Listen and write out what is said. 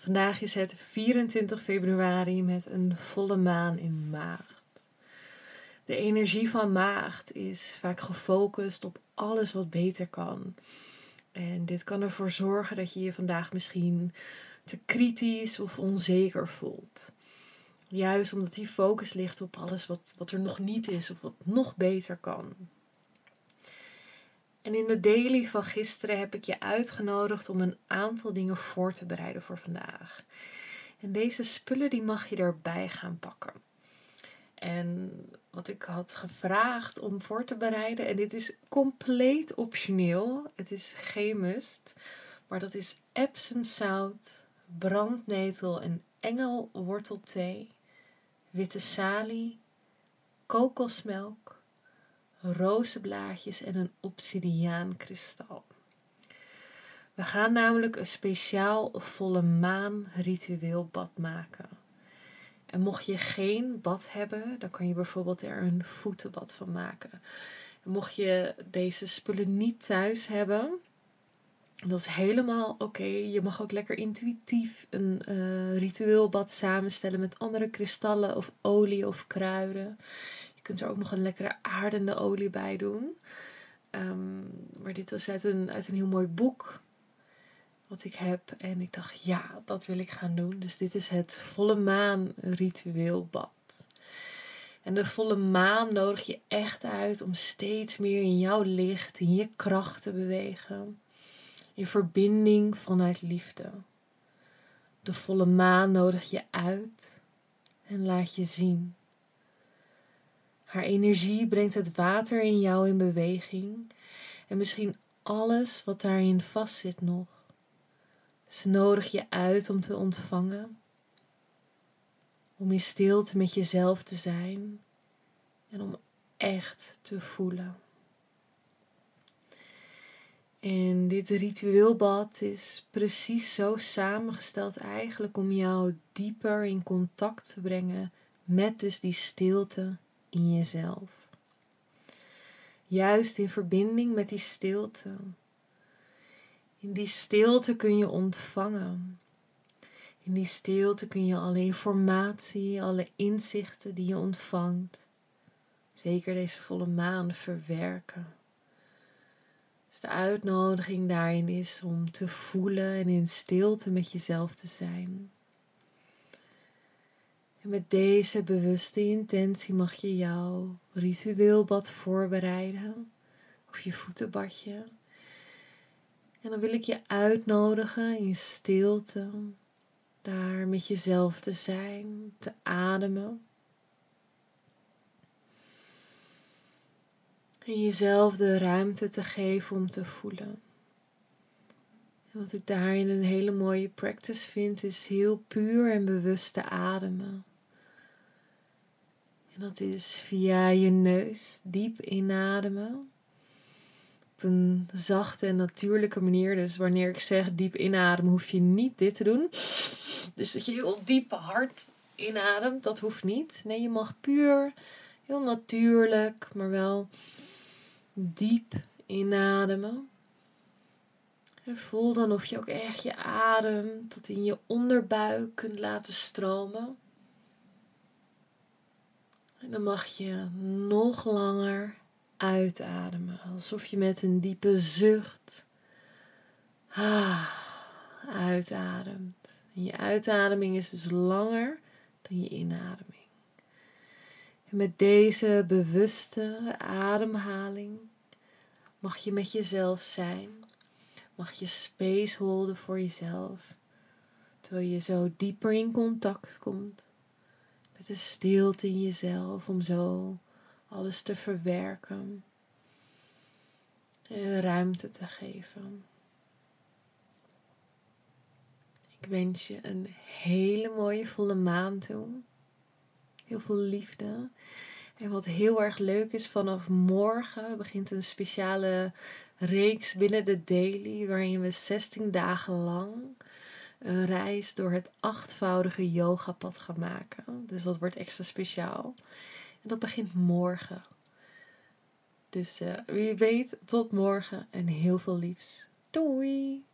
Vandaag is het 24 februari met een volle maan in maagd. De energie van maagd is vaak gefocust op alles wat beter kan. En dit kan ervoor zorgen dat je je vandaag misschien te kritisch of onzeker voelt. Juist omdat die focus ligt op alles wat, wat er nog niet is of wat nog beter kan. En in de daily van gisteren heb ik je uitgenodigd om een aantal dingen voor te bereiden voor vandaag. En deze spullen die mag je erbij gaan pakken. En wat ik had gevraagd om voor te bereiden, en dit is compleet optioneel, het is geen must, maar dat is zout, brandnetel en engelwortelthee, witte salie, kokosmelk, rozenblaadjes en een obsidiaankristal. We gaan namelijk een speciaal volle maan ritueel bad maken. En mocht je geen bad hebben, dan kan je bijvoorbeeld er een voetenbad van maken. En mocht je deze spullen niet thuis hebben, dat is helemaal oké. Je mag ook lekker intuïtief een uh, ritueel bad samenstellen met andere kristallen of olie of kruiden. Je kunt er ook nog een lekkere aardende olie bij doen. Um, maar dit was uit een, uit een heel mooi boek wat ik heb. En ik dacht, ja, dat wil ik gaan doen. Dus dit is het volle maan ritueelbad. En de volle maan nodig je echt uit om steeds meer in jouw licht, in je kracht te bewegen. In verbinding vanuit liefde. De volle maan nodig je uit en laat je zien. Haar energie brengt het water in jou in beweging en misschien alles wat daarin vastzit nog. Ze nodig je uit om te ontvangen, om in stilte met jezelf te zijn en om echt te voelen. En dit ritueelbad is precies zo samengesteld eigenlijk om jou dieper in contact te brengen met dus die stilte in jezelf. Juist in verbinding met die stilte. In die stilte kun je ontvangen. In die stilte kun je alle informatie, alle inzichten die je ontvangt, zeker deze volle maan, verwerken. Dus de uitnodiging daarin is om te voelen en in stilte met jezelf te zijn. Met deze bewuste intentie mag je jouw ritueelbad voorbereiden. Of je voetenbadje. En dan wil ik je uitnodigen in stilte daar met jezelf te zijn, te ademen. En jezelf de ruimte te geven om te voelen. En wat ik daarin een hele mooie practice vind, is heel puur en bewust te ademen. En dat is via je neus diep inademen. Op een zachte en natuurlijke manier. Dus wanneer ik zeg diep inademen, hoef je niet dit te doen. Dus dat je heel diep hard inademt, dat hoeft niet. Nee, je mag puur, heel natuurlijk, maar wel diep inademen. En voel dan of je ook echt je adem tot in je onderbuik kunt laten stromen. En dan mag je nog langer uitademen, alsof je met een diepe zucht ah, uitademt. En je uitademing is dus langer dan je inademing. En met deze bewuste ademhaling mag je met jezelf zijn. Mag je space holden voor jezelf. Terwijl je zo dieper in contact komt met de stilte in jezelf om zo alles te verwerken en ruimte te geven. Ik wens je een hele mooie volle maan toe. Heel veel liefde. En wat heel erg leuk is, vanaf morgen begint een speciale reeks binnen de daily, waarin we 16 dagen lang een reis door het achtvoudige yogapad gaan maken. Dus dat wordt extra speciaal. En dat begint morgen. Dus uh, wie weet, tot morgen en heel veel liefs. Doei!